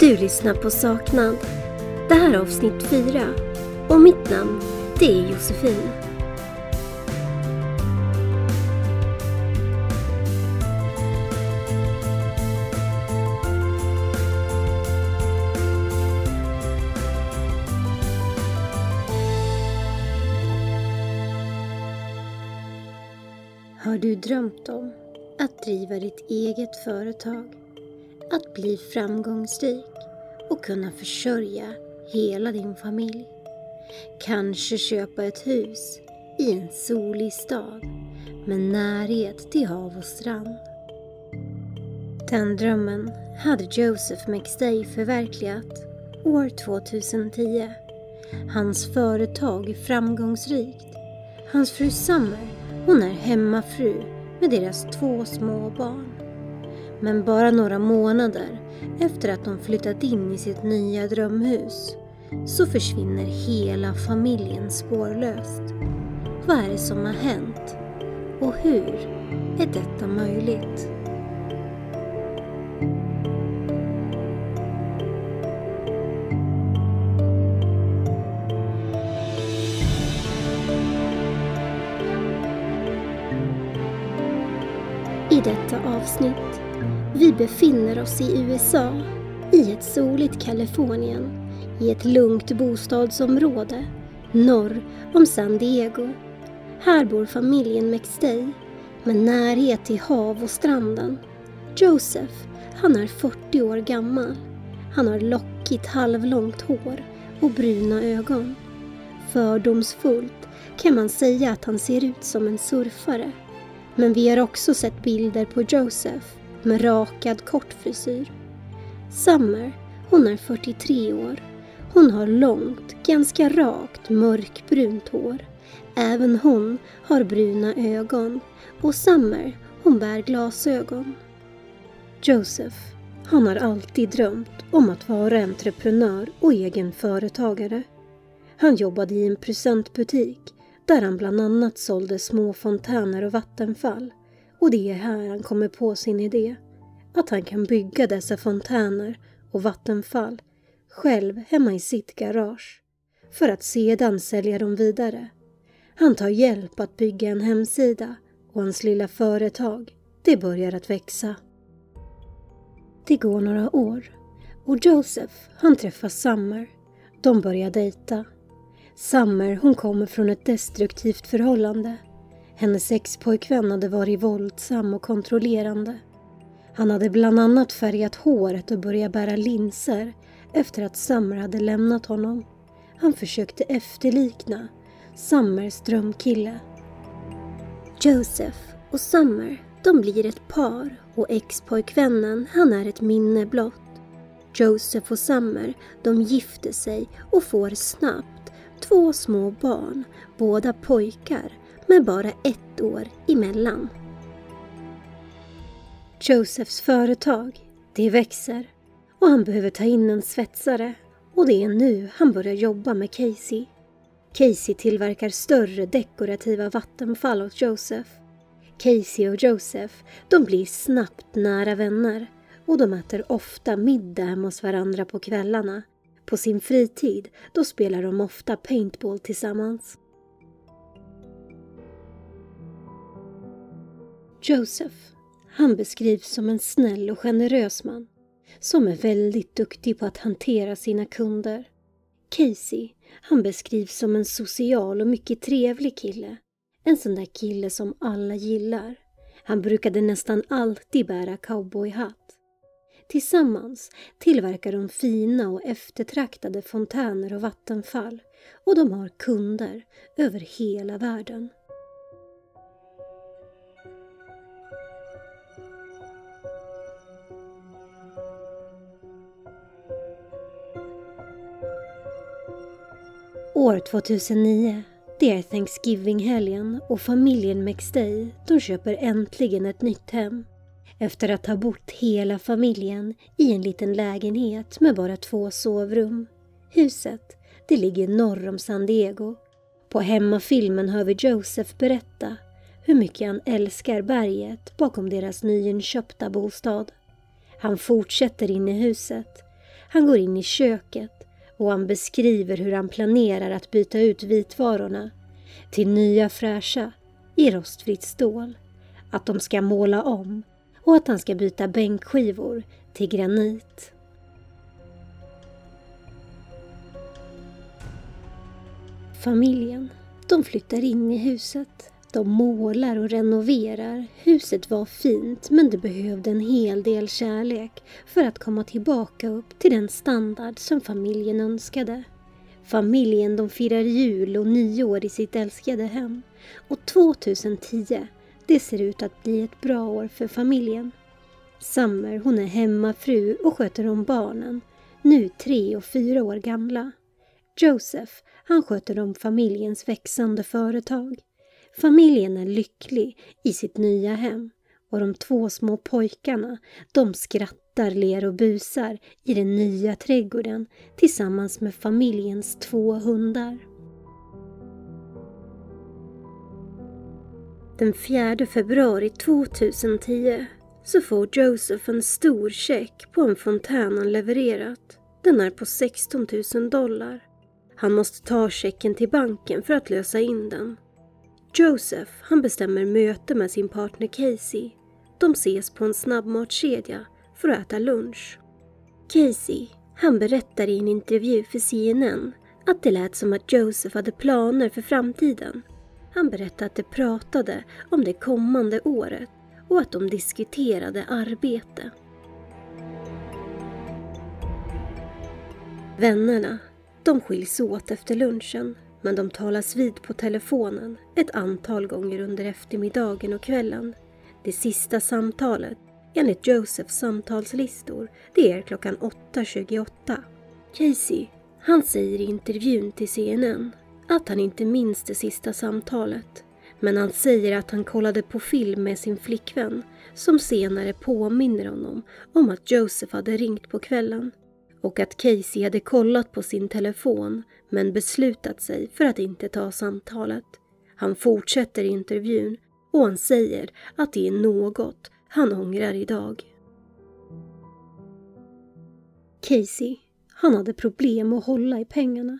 Du lyssnar på Saknad. Det här är avsnitt 4 Och mitt namn, det är Josefin. Har du drömt om att driva ditt eget företag? Att bli framgångsrik och kunna försörja hela din familj? Kanske köpa ett hus i en solig stad med närhet till hav och strand? Den drömmen hade Joseph McStay förverkligat år 2010. Hans företag är framgångsrikt. Hans fru Summer hon är hemmafru med deras två små barn. Men bara några månader efter att de flyttat in i sitt nya drömhus så försvinner hela familjen spårlöst. Vad är det som har hänt? Och hur är detta möjligt? Vi befinner oss i USA, i ett soligt Kalifornien, i ett lugnt bostadsområde norr om San Diego. Här bor familjen McStay med närhet till hav och stranden. Joseph, han är 40 år gammal. Han har lockigt halvlångt hår och bruna ögon. Fördomsfullt kan man säga att han ser ut som en surfare. Men vi har också sett bilder på Joseph med rakad kort frisyr. Summer, hon är 43 år. Hon har långt, ganska rakt mörkbrunt hår. Även hon har bruna ögon och Summer, hon bär glasögon. Joseph, han har alltid drömt om att vara entreprenör och egen företagare. Han jobbade i en presentbutik där han bland annat sålde små fontäner och vattenfall. Och det är här han kommer på sin idé. Att han kan bygga dessa fontäner och vattenfall själv hemma i sitt garage. För att sedan sälja dem vidare. Han tar hjälp att bygga en hemsida och hans lilla företag, det börjar att växa. Det går några år och Joseph, han träffar Summer. De börjar dejta. Summer hon kommer från ett destruktivt förhållande. Hennes expojkvän hade varit våldsam och kontrollerande. Han hade bland annat färgat håret och börjat bära linser efter att Summer hade lämnat honom. Han försökte efterlikna Summers drömkille. Joseph och Summer, de blir ett par och expojkvännen, han är ett minne blott. Joseph och Summer, de gifter sig och får snabbt två små barn, båda pojkar, med bara ett år emellan. Josephs företag, det växer och han behöver ta in en svetsare och det är nu han börjar jobba med Casey. Casey tillverkar större dekorativa vattenfall åt Joseph. Casey och Joseph, de blir snabbt nära vänner och de äter ofta middag hemma hos varandra på kvällarna på sin fritid, då spelar de ofta paintball tillsammans. Joseph, han beskrivs som en snäll och generös man som är väldigt duktig på att hantera sina kunder. Casey, han beskrivs som en social och mycket trevlig kille. En sån där kille som alla gillar. Han brukade nästan alltid bära cowboyhatt. Tillsammans tillverkar de fina och eftertraktade fontäner och vattenfall och de har kunder över hela världen. År 2009, det är Thanksgiving-helgen och familjen McStay, de köper äntligen ett nytt hem efter att ha bott hela familjen i en liten lägenhet med bara två sovrum. Huset, det ligger norr om San Diego. På hemmafilmen hör vi Joseph berätta hur mycket han älskar berget bakom deras nyinköpta bostad. Han fortsätter in i huset. Han går in i köket och han beskriver hur han planerar att byta ut vitvarorna till nya fräscha i rostfritt stål. Att de ska måla om och att han ska byta bänkskivor till granit. Familjen, de flyttar in i huset. De målar och renoverar. Huset var fint men det behövde en hel del kärlek för att komma tillbaka upp till den standard som familjen önskade. Familjen de firar jul och nyår i sitt älskade hem. Och 2010, det ser ut att bli ett bra år för familjen. Summer, hon är hemmafru och sköter om barnen. Nu tre och fyra år gamla. Joseph, han sköter om familjens växande företag. Familjen är lycklig i sitt nya hem och de två små pojkarna, de skrattar, ler och busar i den nya trädgården tillsammans med familjens två hundar. Den 4 februari 2010 så får Joseph en stor check på en fontän han levererat. Den är på 16 000 dollar. Han måste ta checken till banken för att lösa in den. Joseph, han bestämmer möte med sin partner Casey. De ses på en snabbmatskedja för att äta lunch. Casey, han berättar i en intervju för CNN att det lät som att Joseph hade planer för framtiden. Han berättade att de pratade om det kommande året och att de diskuterade arbete. Vännerna, de skiljs åt efter lunchen men de talas vid på telefonen ett antal gånger under eftermiddagen och kvällen. Det sista samtalet, enligt Josephs samtalslistor, det är klockan 8.28. Casey, han säger i intervjun till CNN att han inte minns det sista samtalet. Men han säger att han kollade på film med sin flickvän som senare påminner honom om att Joseph hade ringt på kvällen och att Casey hade kollat på sin telefon men beslutat sig för att inte ta samtalet. Han fortsätter intervjun och han säger att det är något han ångrar idag. Casey, han hade problem att hålla i pengarna.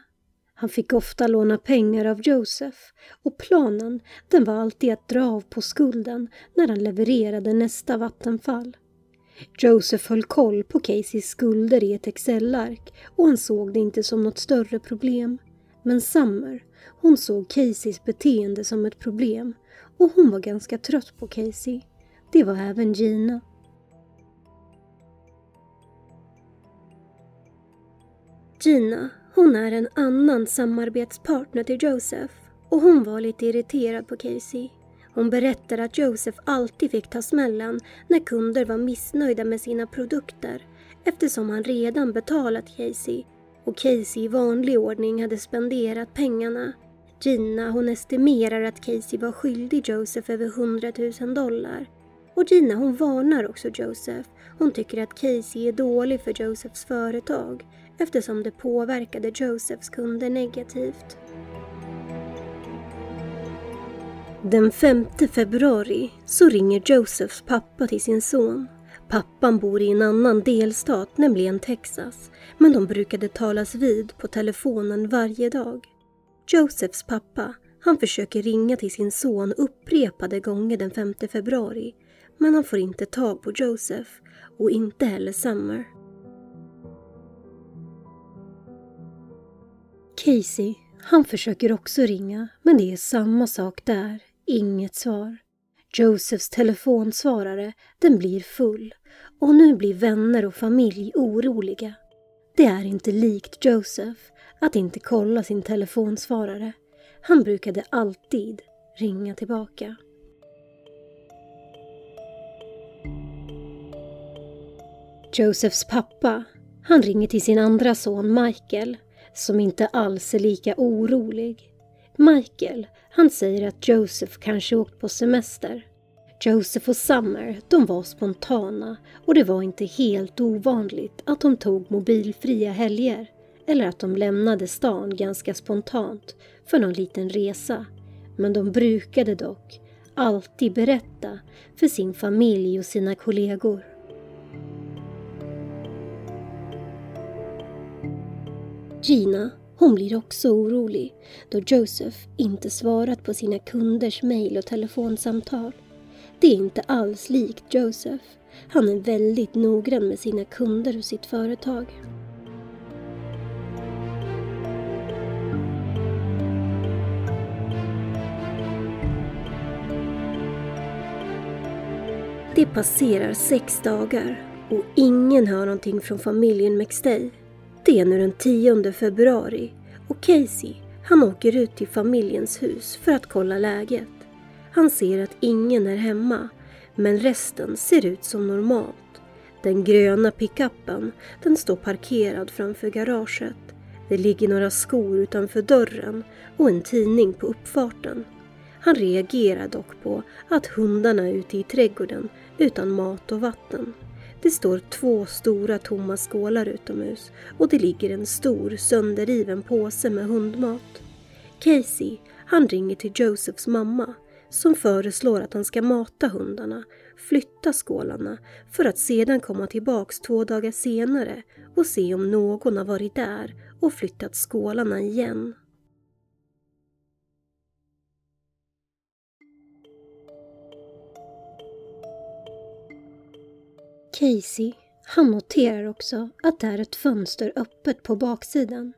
Han fick ofta låna pengar av Joseph och planen den var alltid att dra av på skulden när han levererade nästa vattenfall. Joseph höll koll på Caseys skulder i ett Excel-ark och han såg det inte som något större problem. Men Summer, hon såg Caseys beteende som ett problem och hon var ganska trött på Casey. Det var även Gina. Gina, hon är en annan samarbetspartner till Joseph och hon var lite irriterad på Casey. Hon berättar att Joseph alltid fick ta smällen när kunder var missnöjda med sina produkter eftersom han redan betalat Casey och Casey i vanlig ordning hade spenderat pengarna. Gina hon estimerar att Casey var skyldig Joseph över 100 000 dollar. Och Gina hon varnar också Joseph. Hon tycker att Casey är dålig för Josephs företag eftersom det påverkade Josephs kunder negativt. Den 5 februari så ringer Josephs pappa till sin son. Pappan bor i en annan delstat, nämligen Texas, men de brukade talas vid på telefonen varje dag. Josephs pappa, han försöker ringa till sin son upprepade gånger den 5 februari, men han får inte tag på Joseph och inte heller Summer. Casey, han försöker också ringa, men det är samma sak där. Inget svar. Josephs telefonsvarare, den blir full och nu blir vänner och familj oroliga. Det är inte likt Joseph att inte kolla sin telefonsvarare. Han brukade alltid ringa tillbaka. Josephs pappa, han ringer till sin andra son Michael som inte alls är lika orolig. Michael, han säger att Joseph kanske åkt på semester. Joseph och Summer, de var spontana och det var inte helt ovanligt att de tog mobilfria helger eller att de lämnade stan ganska spontant för någon liten resa. Men de brukade dock alltid berätta för sin familj och sina kollegor. Gina, hon blir också orolig då Joseph inte svarat på sina kunders mejl och telefonsamtal. Det är inte alls likt Joseph. Han är väldigt noggrann med sina kunder och sitt företag. Det passerar sex dagar och ingen hör någonting från familjen McStay. Det är nu den 10 februari och Casey, han åker ut till familjens hus för att kolla läget. Han ser att ingen är hemma, men resten ser ut som normalt. Den gröna pickuppen, den står parkerad framför garaget. Det ligger några skor utanför dörren och en tidning på uppfarten. Han reagerar dock på att hundarna är ute i trädgården utan mat och vatten. Det står två stora tomma skålar utomhus och det ligger en stor sönderriven påse med hundmat. Casey, han ringer till Josephs mamma som föreslår att han ska mata hundarna, flytta skålarna för att sedan komma tillbaks två dagar senare och se om någon har varit där och flyttat skålarna igen. Casey, han noterar också att det är ett fönster öppet på baksidan.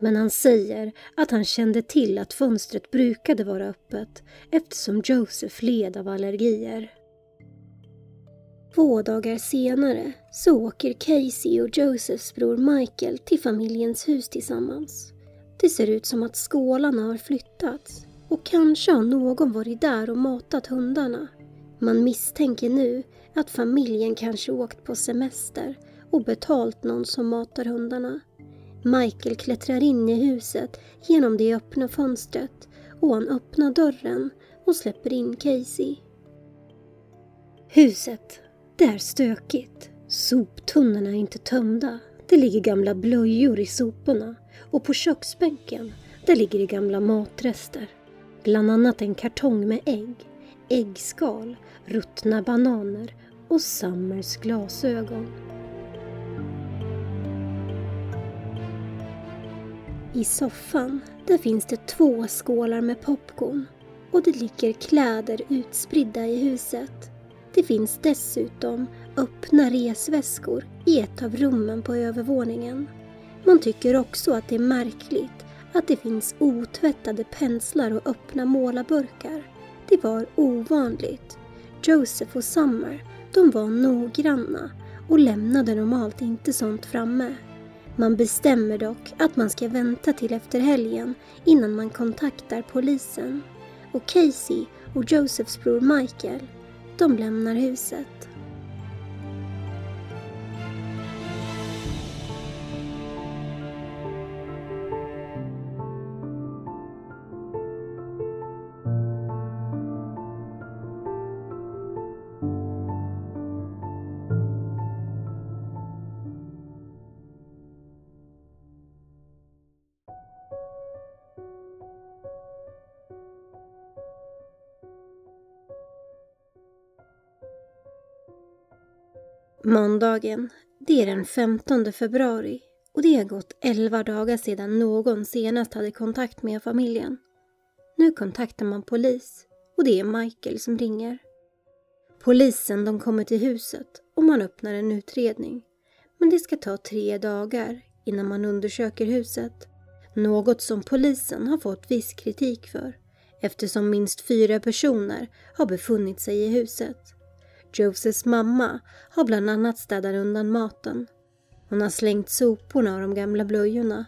Men han säger att han kände till att fönstret brukade vara öppet eftersom Joseph led av allergier. Två dagar senare så åker Casey och Josephs bror Michael till familjens hus tillsammans. Det ser ut som att skålarna har flyttats och kanske har någon varit där och matat hundarna. Man misstänker nu att familjen kanske åkt på semester och betalt någon som matar hundarna. Michael klättrar in i huset genom det öppna fönstret och han öppnar dörren och släpper in Casey. Huset, det är stökigt. Soptunnorna är inte tömda. Det ligger gamla blöjor i soporna och på köksbänken, där ligger det gamla matrester. Bland annat en kartong med ägg, äggskal, ruttna bananer och Summers glasögon. I soffan, där finns det två skålar med popcorn och det ligger kläder utspridda i huset. Det finns dessutom öppna resväskor i ett av rummen på övervåningen. Man tycker också att det är märkligt att det finns otvättade penslar och öppna målarburkar. Det var ovanligt. Joseph och Summer, de var noggranna och lämnade normalt inte sånt framme. Man bestämmer dock att man ska vänta till efter helgen innan man kontaktar polisen. Och Casey och Josephs bror Michael, de lämnar huset. Måndagen, det är den 15 februari och det har gått 11 dagar sedan någon senast hade kontakt med familjen. Nu kontaktar man polis och det är Michael som ringer. Polisen de kommer till huset och man öppnar en utredning. Men det ska ta tre dagar innan man undersöker huset. Något som polisen har fått viss kritik för eftersom minst fyra personer har befunnit sig i huset. Josephs mamma har bland annat städat undan maten. Hon har slängt soporna och de gamla blöjorna.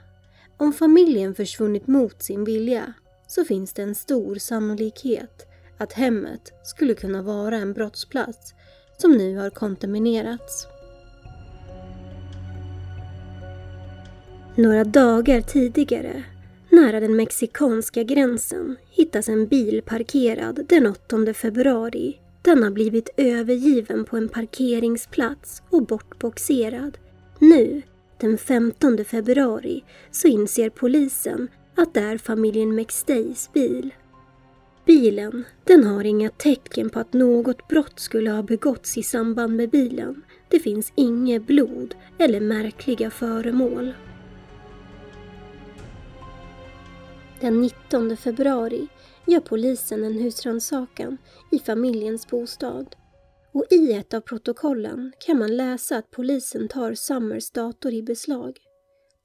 Om familjen försvunnit mot sin vilja så finns det en stor sannolikhet att hemmet skulle kunna vara en brottsplats som nu har kontaminerats. Några dagar tidigare, nära den mexikanska gränsen, hittas en bil parkerad den 8 februari den har blivit övergiven på en parkeringsplats och bortboxerad. Nu, den 15 februari, så inser polisen att det är familjen McStays bil. Bilen, den har inga tecken på att något brott skulle ha begåtts i samband med bilen. Det finns inget blod eller märkliga föremål. Den 19 februari gör polisen en husrannsakan i familjens bostad. Och i ett av protokollen kan man läsa att polisen tar Summers dator i beslag.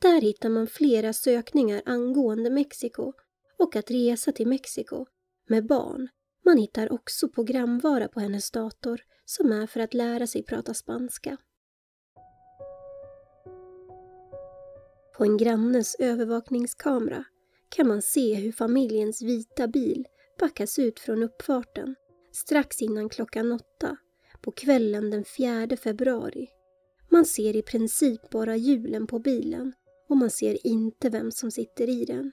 Där hittar man flera sökningar angående Mexiko och att resa till Mexiko med barn. Man hittar också programvara på hennes dator som är för att lära sig prata spanska. På en grannes övervakningskamera kan man se hur familjens vita bil backas ut från uppfarten strax innan klockan åtta på kvällen den 4 februari. Man ser i princip bara hjulen på bilen och man ser inte vem som sitter i den.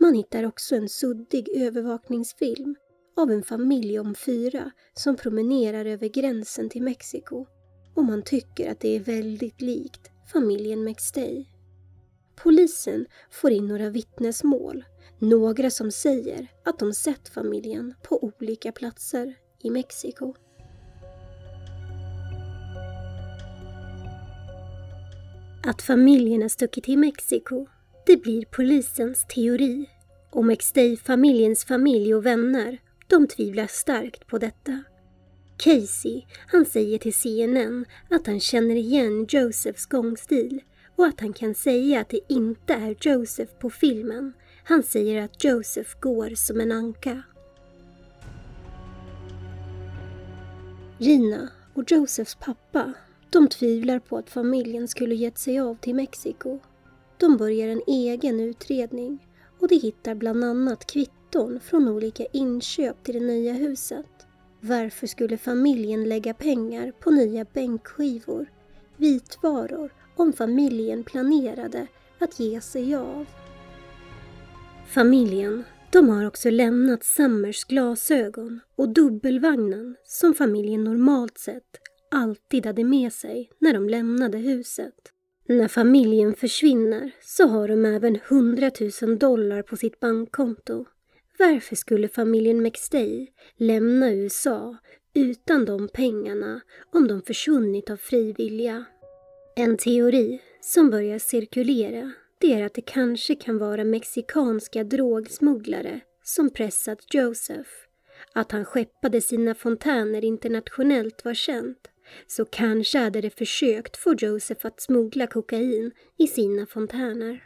Man hittar också en suddig övervakningsfilm av en familj om fyra som promenerar över gränsen till Mexiko och man tycker att det är väldigt likt familjen McStay. Polisen får in några vittnesmål, några som säger att de sett familjen på olika platser i Mexiko. Att familjen har stuckit till Mexiko, det blir polisens teori. Och McStay-familjens familj och vänner, de tvivlar starkt på detta. Casey, han säger till CNN att han känner igen Josephs gångstil och att han kan säga att det inte är Joseph på filmen. Han säger att Joseph går som en anka. Rina och Josephs pappa, de tvivlar på att familjen skulle gett sig av till Mexiko. De börjar en egen utredning och de hittar bland annat kvitton från olika inköp till det nya huset. Varför skulle familjen lägga pengar på nya bänkskivor, vitvaror om familjen planerade att ge sig av. Familjen, de har också lämnat Summers glasögon och dubbelvagnen som familjen normalt sett alltid hade med sig när de lämnade huset. När familjen försvinner så har de även 100 000 dollar på sitt bankkonto. Varför skulle familjen McStay lämna USA utan de pengarna om de försvunnit av fri vilja? En teori som börjar cirkulera det är att det kanske kan vara mexikanska drogsmugglare som pressat Joseph. Att han skeppade sina fontäner internationellt var känt. Så kanske hade de försökt få Joseph att smuggla kokain i sina fontäner.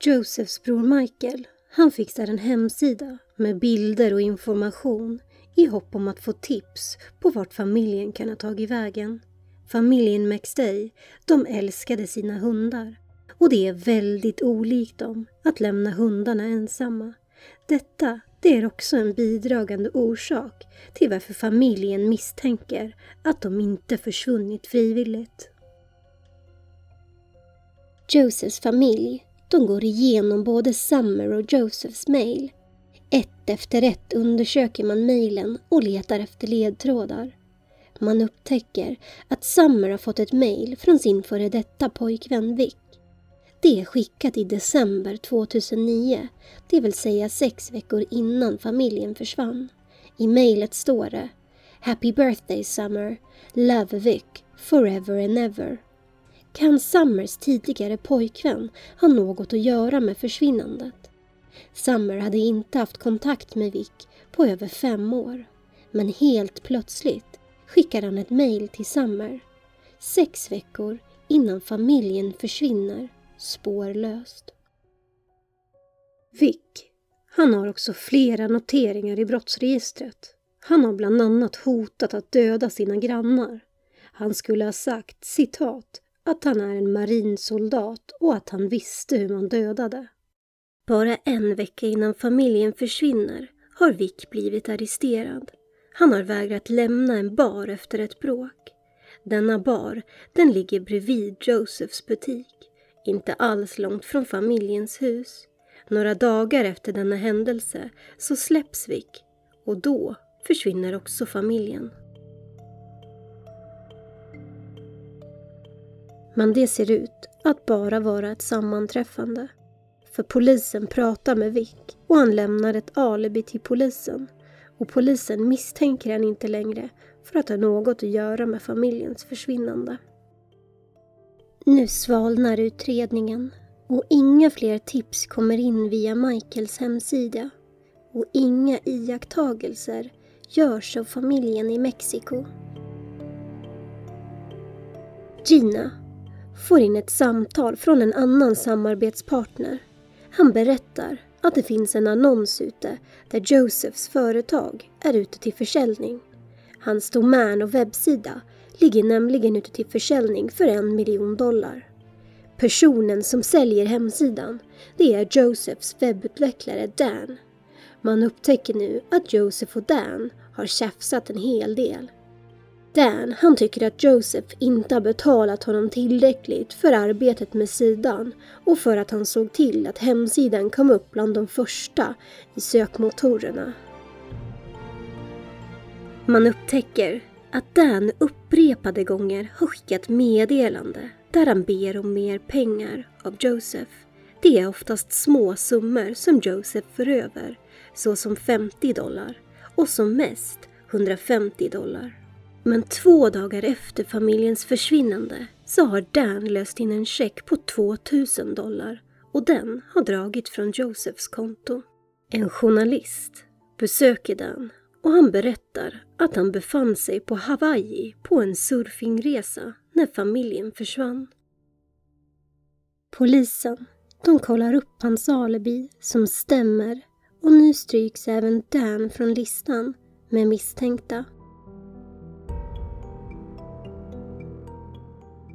Josephs bror Michael, han fixar en hemsida med bilder och information i hopp om att få tips på vart familjen kan ha tagit vägen. Familjen McStay, de älskade sina hundar. Och det är väldigt olikt dem att lämna hundarna ensamma. Detta det är också en bidragande orsak till varför familjen misstänker att de inte försvunnit frivilligt. Josephs familj, de går igenom både Summer och Josephs mail. Ett efter ett undersöker man mejlen och letar efter ledtrådar. Man upptäcker att Summer har fått ett mejl från sin före detta pojkvän Vic. Det är skickat i december 2009, det vill säga sex veckor innan familjen försvann. I mejlet står det Happy birthday Summer, Love Vic, forever and ever. Kan Summers tidigare pojkvän ha något att göra med försvinnandet? Summer hade inte haft kontakt med Vic på över fem år. Men helt plötsligt skickar han ett mejl till Summer. Sex veckor innan familjen försvinner spårlöst. Vic, han har också flera noteringar i brottsregistret. Han har bland annat hotat att döda sina grannar. Han skulle ha sagt, citat, att han är en marinsoldat och att han visste hur man dödade. Bara en vecka innan familjen försvinner har Vic blivit arresterad. Han har vägrat lämna en bar efter ett bråk. Denna bar, den ligger bredvid Josephs butik, inte alls långt från familjens hus. Några dagar efter denna händelse så släpps Vic och då försvinner också familjen. Men det ser ut att bara vara ett sammanträffande. För polisen pratar med Vic och han lämnar ett alibi till polisen och polisen misstänker han inte längre för att ha något att göra med familjens försvinnande. Nu svalnar utredningen. Och inga fler tips kommer in via Michaels hemsida. Och inga iakttagelser görs av familjen i Mexiko. Gina får in ett samtal från en annan samarbetspartner. Han berättar att det finns en annons ute där Josephs företag är ute till försäljning. Hans domän och webbsida ligger nämligen ute till försäljning för en miljon dollar. Personen som säljer hemsidan, det är Josephs webbutvecklare Dan. Man upptäcker nu att Joseph och Dan har tjafsat en hel del. Dan, han tycker att Joseph inte har betalat honom tillräckligt för arbetet med sidan och för att han såg till att hemsidan kom upp bland de första i sökmotorerna. Man upptäcker att Dan upprepade gånger har skickat meddelande där han ber om mer pengar av Joseph. Det är oftast små summor som Joseph för över, såsom 50 dollar och som mest 150 dollar. Men två dagar efter familjens försvinnande så har Dan löst in en check på 2000 dollar och den har dragit från Josephs konto. En journalist besöker Dan och han berättar att han befann sig på Hawaii på en surfingresa när familjen försvann. Polisen, de kollar upp hans alibi som stämmer och nu stryks även Dan från listan med misstänkta.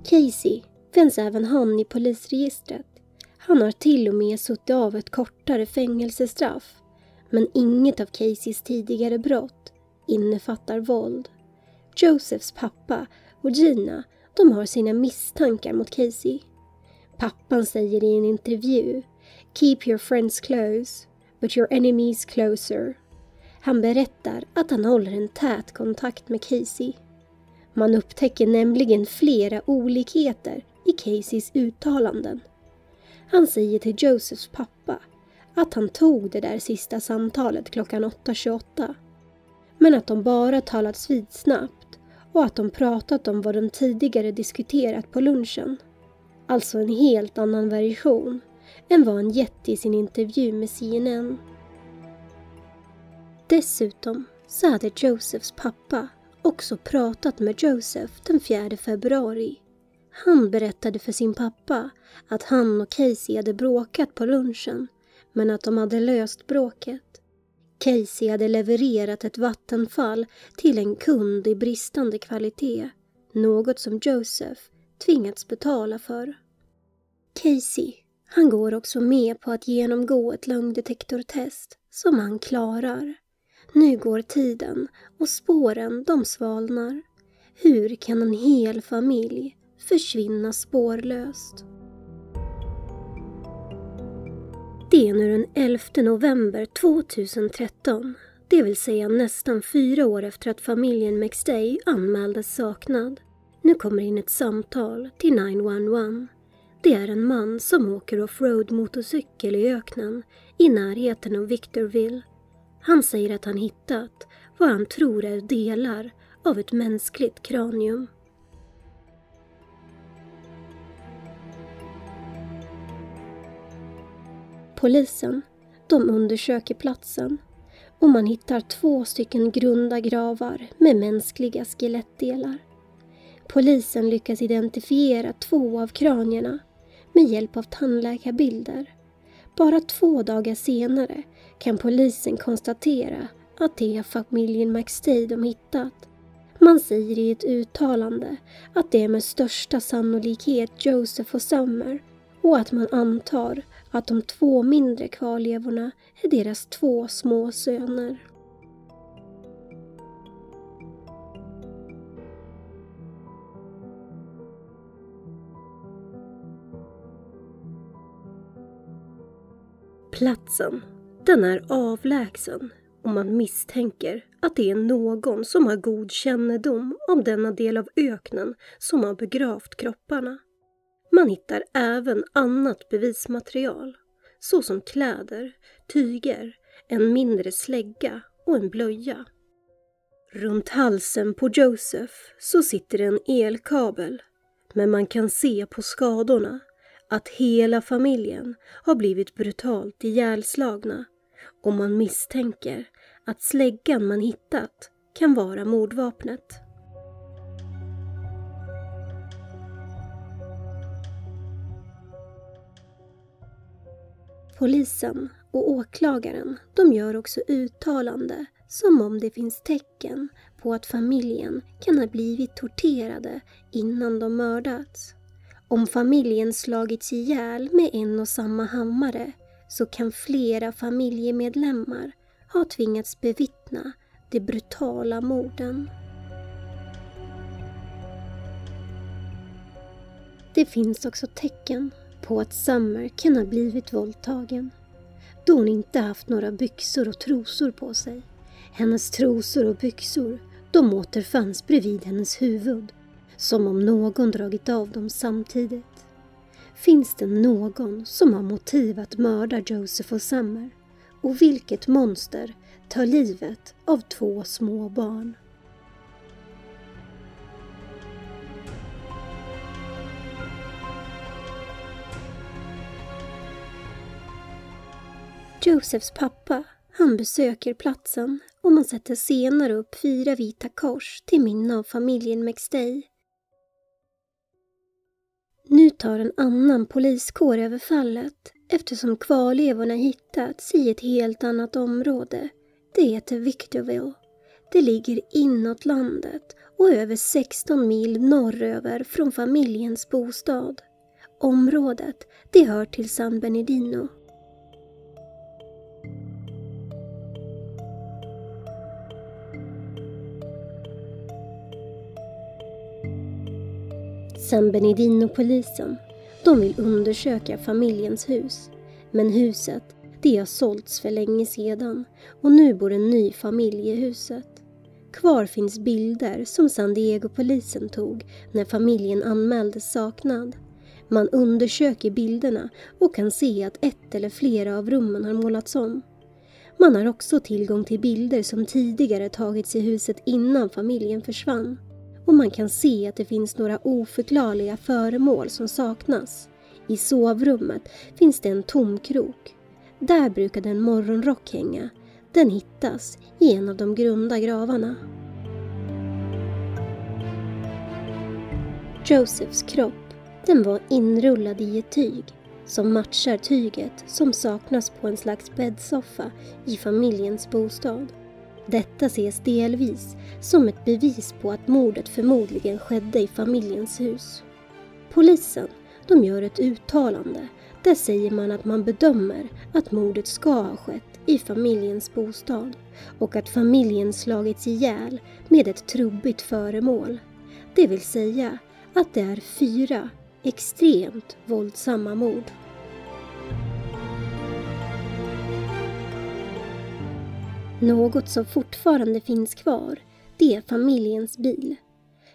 Casey finns även han i polisregistret. Han har till och med suttit av ett kortare fängelsestraff. Men inget av Caseys tidigare brott innefattar våld. Josephs pappa och Gina, de har sina misstankar mot Casey. Pappan säger i en intervju “Keep your friends close, but your enemies closer”. Han berättar att han håller en tät kontakt med Casey. Man upptäcker nämligen flera olikheter i Caseys uttalanden. Han säger till Josephs pappa att han tog det där sista samtalet klockan 8.28. Men att de bara talats vid snabbt och att de pratat om vad de tidigare diskuterat på lunchen. Alltså en helt annan version än vad han gett i sin intervju med CNN. Dessutom så hade Josephs pappa också pratat med Joseph den 4 februari. Han berättade för sin pappa att han och Casey hade bråkat på lunchen men att de hade löst bråket. Casey hade levererat ett vattenfall till en kund i bristande kvalitet, något som Joseph tvingats betala för. Casey, han går också med på att genomgå ett lögndetektortest som han klarar. Nu går tiden och spåren de svalnar. Hur kan en hel familj försvinna spårlöst? Det är nu den 11 november 2013, det vill säga nästan fyra år efter att familjen McStay anmäldes saknad. Nu kommer in ett samtal till 911. Det är en man som åker offroad motorcykel i öknen i närheten av Victorville. Han säger att han hittat vad han tror är delar av ett mänskligt kranium. Polisen, de undersöker platsen och man hittar två stycken grunda gravar med mänskliga skelettdelar. Polisen lyckas identifiera två av kranierna med hjälp av tandläkarbilder. Bara två dagar senare kan polisen konstatera att det är familjen McStay de hittat. Man säger i ett uttalande att det är med största sannolikhet Joseph och Summer och att man antar att de två mindre kvarlevorna är deras två små söner. Platsen, den är avlägsen och man misstänker att det är någon som har god kännedom om denna del av öknen som har begravt kropparna. Man hittar även annat bevismaterial såsom kläder, tyger, en mindre slägga och en blöja. Runt halsen på Joseph så sitter en elkabel men man kan se på skadorna att hela familjen har blivit brutalt ihjälslagna och man misstänker att släggan man hittat kan vara mordvapnet. Polisen och åklagaren de gör också uttalande som om det finns tecken på att familjen kan ha blivit torterade innan de mördats. Om familjen slagits ihjäl med en och samma hammare så kan flera familjemedlemmar ha tvingats bevittna de brutala morden. Det finns också tecken på att Summer kan ha blivit våldtagen då hon inte haft några byxor och trosor på sig. Hennes trosor och byxor de återfanns bredvid hennes huvud som om någon dragit av dem samtidigt. Finns det någon som har motiv att mörda Joseph och Summer? Och vilket monster tar livet av två små barn? Josephs pappa, han besöker platsen och man sätter senare upp fyra vita kors till minne av familjen McStay. Nu tar en annan poliskår över fallet eftersom kvarlevorna hittats i ett helt annat område. Det heter Victorville. Det ligger inåt landet och över 16 mil norröver från familjens bostad. Området, det hör till San Bernardino. San Benedino-polisen. de vill undersöka familjens hus. Men huset, det har sålts för länge sedan och nu bor en ny familj i huset. Kvar finns bilder som San Diego-polisen tog när familjen anmäldes saknad. Man undersöker bilderna och kan se att ett eller flera av rummen har målats om. Man har också tillgång till bilder som tidigare tagits i huset innan familjen försvann och man kan se att det finns några oförklarliga föremål som saknas. I sovrummet finns det en tom krok. Där brukade en morgonrock hänga. Den hittas i en av de grunda gravarna. Josephs kropp, den var inrullad i ett tyg som matchar tyget som saknas på en slags bäddsoffa i familjens bostad. Detta ses delvis som ett bevis på att mordet förmodligen skedde i familjens hus. Polisen de gör ett uttalande. Där säger man att man bedömer att mordet ska ha skett i familjens bostad och att familjen slagits ihjäl med ett trubbigt föremål. Det vill säga att det är fyra extremt våldsamma mord. Något som fortfarande finns kvar, det är familjens bil.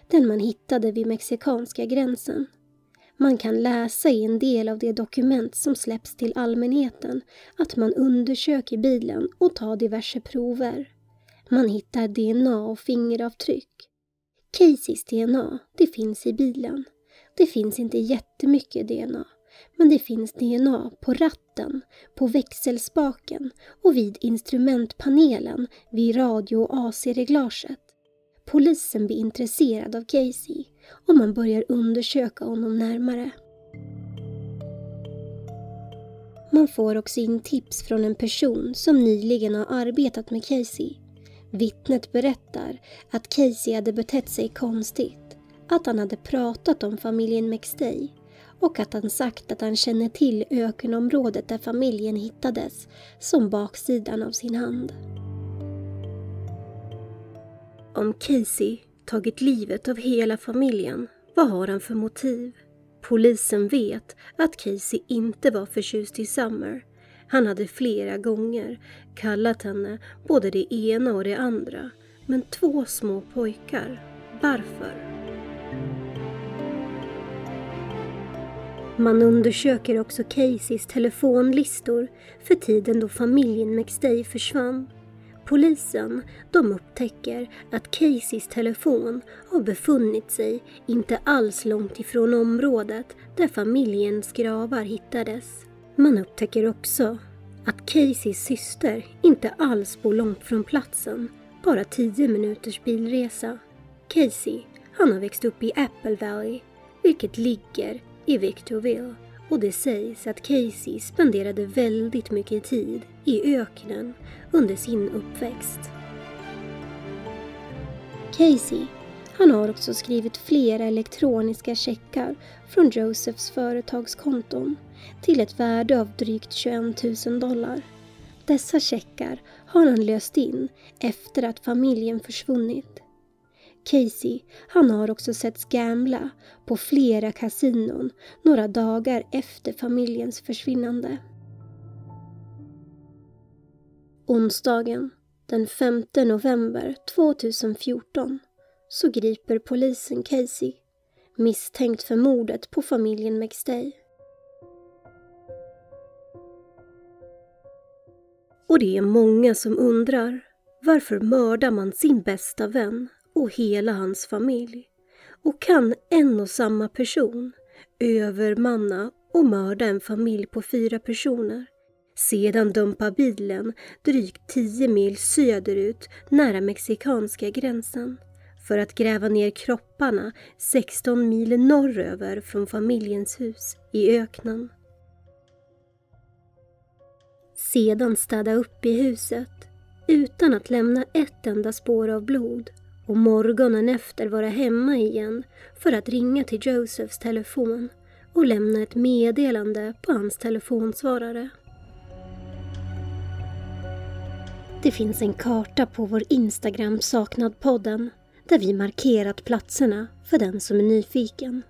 Den man hittade vid mexikanska gränsen. Man kan läsa i en del av de dokument som släpps till allmänheten att man undersöker bilen och tar diverse prover. Man hittar DNA och fingeravtryck. Caseys DNA, det finns i bilen. Det finns inte jättemycket DNA. Men det finns DNA på ratten, på växelspaken och vid instrumentpanelen vid radio och AC-reglaget. Polisen blir intresserad av Casey och man börjar undersöka honom närmare. Man får också in tips från en person som nyligen har arbetat med Casey. Vittnet berättar att Casey hade betett sig konstigt, att han hade pratat om familjen McStay och att han sagt att han känner till ökenområdet där familjen hittades som baksidan av sin hand. Om Casey tagit livet av hela familjen, vad har han för motiv? Polisen vet att Casey inte var förtjust i Summer. Han hade flera gånger kallat henne både det ena och det andra. Men två små pojkar, varför? Man undersöker också Caseys telefonlistor för tiden då familjen McStay försvann. Polisen de upptäcker att Caseys telefon har befunnit sig inte alls långt ifrån området där familjens gravar hittades. Man upptäcker också att Caseys syster inte alls bor långt från platsen, bara 10 minuters bilresa. Casey, han har växt upp i Apple Valley, vilket ligger i Victorville och det sägs att Casey spenderade väldigt mycket tid i öknen under sin uppväxt. Casey, han har också skrivit flera elektroniska checkar från Josephs företagskonton till ett värde av drygt 21 000 dollar. Dessa checkar har han löst in efter att familjen försvunnit. Casey, han har också setts gambla på flera kasinon några dagar efter familjens försvinnande. Onsdagen den 5 november 2014 så griper polisen Casey misstänkt för mordet på familjen McStay. Och det är många som undrar varför mördar man sin bästa vän och hela hans familj? Och kan en och samma person övermanna och mörda en familj på fyra personer? Sedan dumpa bilen drygt 10 mil söderut nära mexikanska gränsen för att gräva ner kropparna 16 mil norröver från familjens hus i öknen. Sedan städa upp i huset utan att lämna ett enda spår av blod och morgonen efter vara hemma igen för att ringa till Josephs telefon och lämna ett meddelande på hans telefonsvarare. Det finns en karta på vår Instagram Saknadpodden där vi markerat platserna för den som är nyfiken.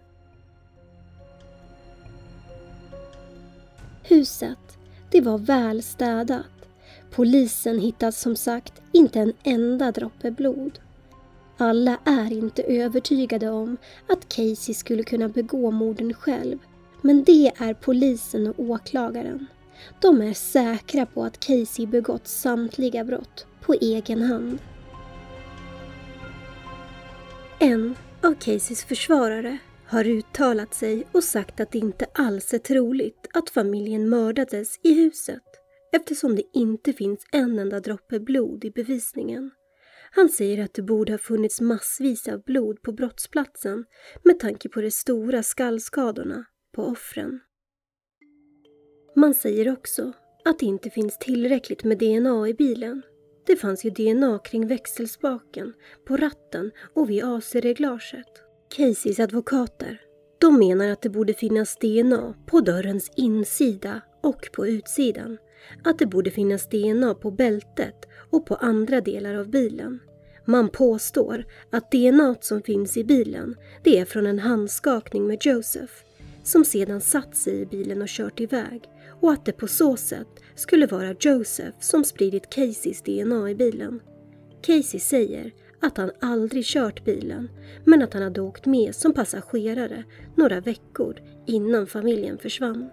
Huset, det var väl städat. Polisen hittade som sagt inte en enda droppe blod. Alla är inte övertygade om att Casey skulle kunna begå morden själv, men det är polisen och åklagaren. De är säkra på att Casey begått samtliga brott på egen hand. En av Caseys försvarare har uttalat sig och sagt att det inte alls är troligt att familjen mördades i huset eftersom det inte finns en enda droppe blod i bevisningen. Han säger att det borde ha funnits massvis av blod på brottsplatsen med tanke på de stora skallskadorna på offren. Man säger också att det inte finns tillräckligt med DNA i bilen det fanns ju DNA kring växelspaken, på ratten och vid AC-reglaget. Caseys advokater, de menar att det borde finnas DNA på dörrens insida och på utsidan. Att det borde finnas DNA på bältet och på andra delar av bilen. Man påstår att DNA som finns i bilen, det är från en handskakning med Joseph, som sedan satt sig i bilen och kört iväg och att det på så sätt skulle vara Joseph som spridit Caseys DNA i bilen. Casey säger att han aldrig kört bilen men att han hade åkt med som passagerare några veckor innan familjen försvann.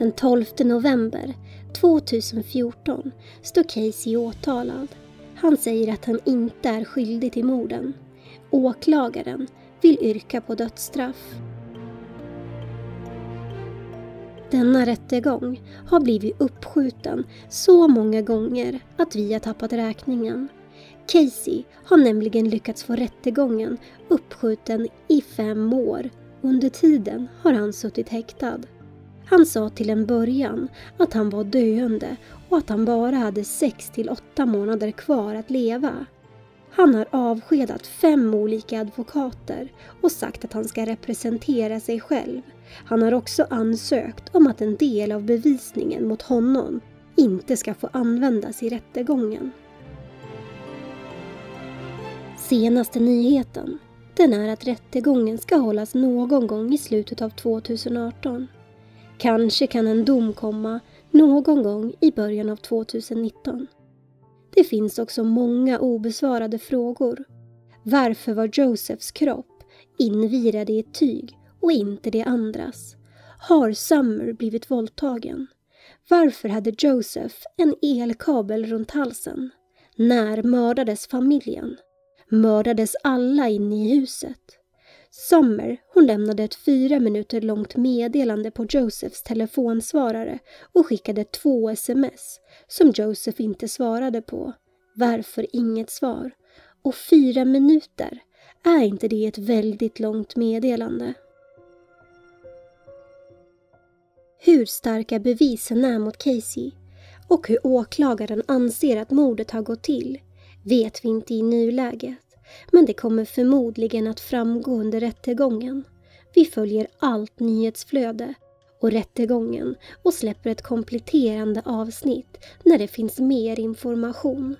Den 12 november 2014 står Casey åtalad. Han säger att han inte är skyldig till morden Åklagaren vill yrka på dödsstraff. Denna rättegång har blivit uppskjuten så många gånger att vi har tappat räkningen. Casey har nämligen lyckats få rättegången uppskjuten i fem år. Under tiden har han suttit häktad. Han sa till en början att han var döende och att han bara hade sex till åtta månader kvar att leva. Han har avskedat fem olika advokater och sagt att han ska representera sig själv. Han har också ansökt om att en del av bevisningen mot honom inte ska få användas i rättegången. Senaste nyheten den är att rättegången ska hållas någon gång i slutet av 2018. Kanske kan en dom komma någon gång i början av 2019. Det finns också många obesvarade frågor. Varför var Josephs kropp invirad i ett tyg och inte det andras? Har Summer blivit våldtagen? Varför hade Joseph en elkabel runt halsen? När mördades familjen? Mördades alla inne i huset? Summer, hon lämnade ett fyra minuter långt meddelande på Josephs telefonsvarare och skickade två sms som Joseph inte svarade på. Varför inget svar? Och fyra minuter, är inte det ett väldigt långt meddelande? Hur starka bevisen är mot Casey och hur åklagaren anser att mordet har gått till vet vi inte i nuläget. Men det kommer förmodligen att framgå under rättegången. Vi följer allt nyhetsflöde och rättegången och släpper ett kompletterande avsnitt när det finns mer information.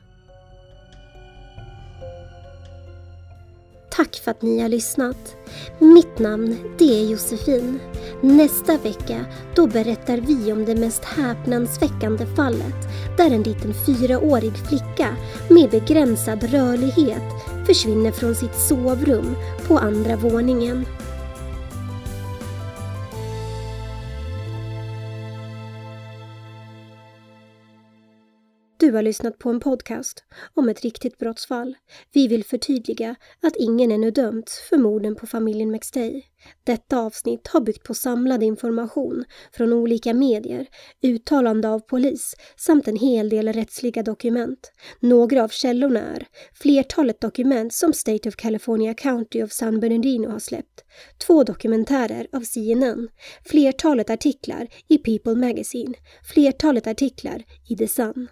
Tack för att ni har lyssnat. Mitt namn, det är Josefin. Nästa vecka, då berättar vi om det mest häpnadsväckande fallet där en liten fyraårig flicka med begränsad rörlighet försvinner från sitt sovrum på andra våningen. Du har lyssnat på en podcast om ett riktigt brottsfall. Vi vill förtydliga att ingen ännu dömts för morden på familjen McStay. Detta avsnitt har byggt på samlad information från olika medier, uttalande av polis samt en hel del rättsliga dokument. Några av källorna är flertalet dokument som State of California County of San Bernardino har släppt, två dokumentärer av CNN, flertalet artiklar i People Magazine, flertalet artiklar i The Sun.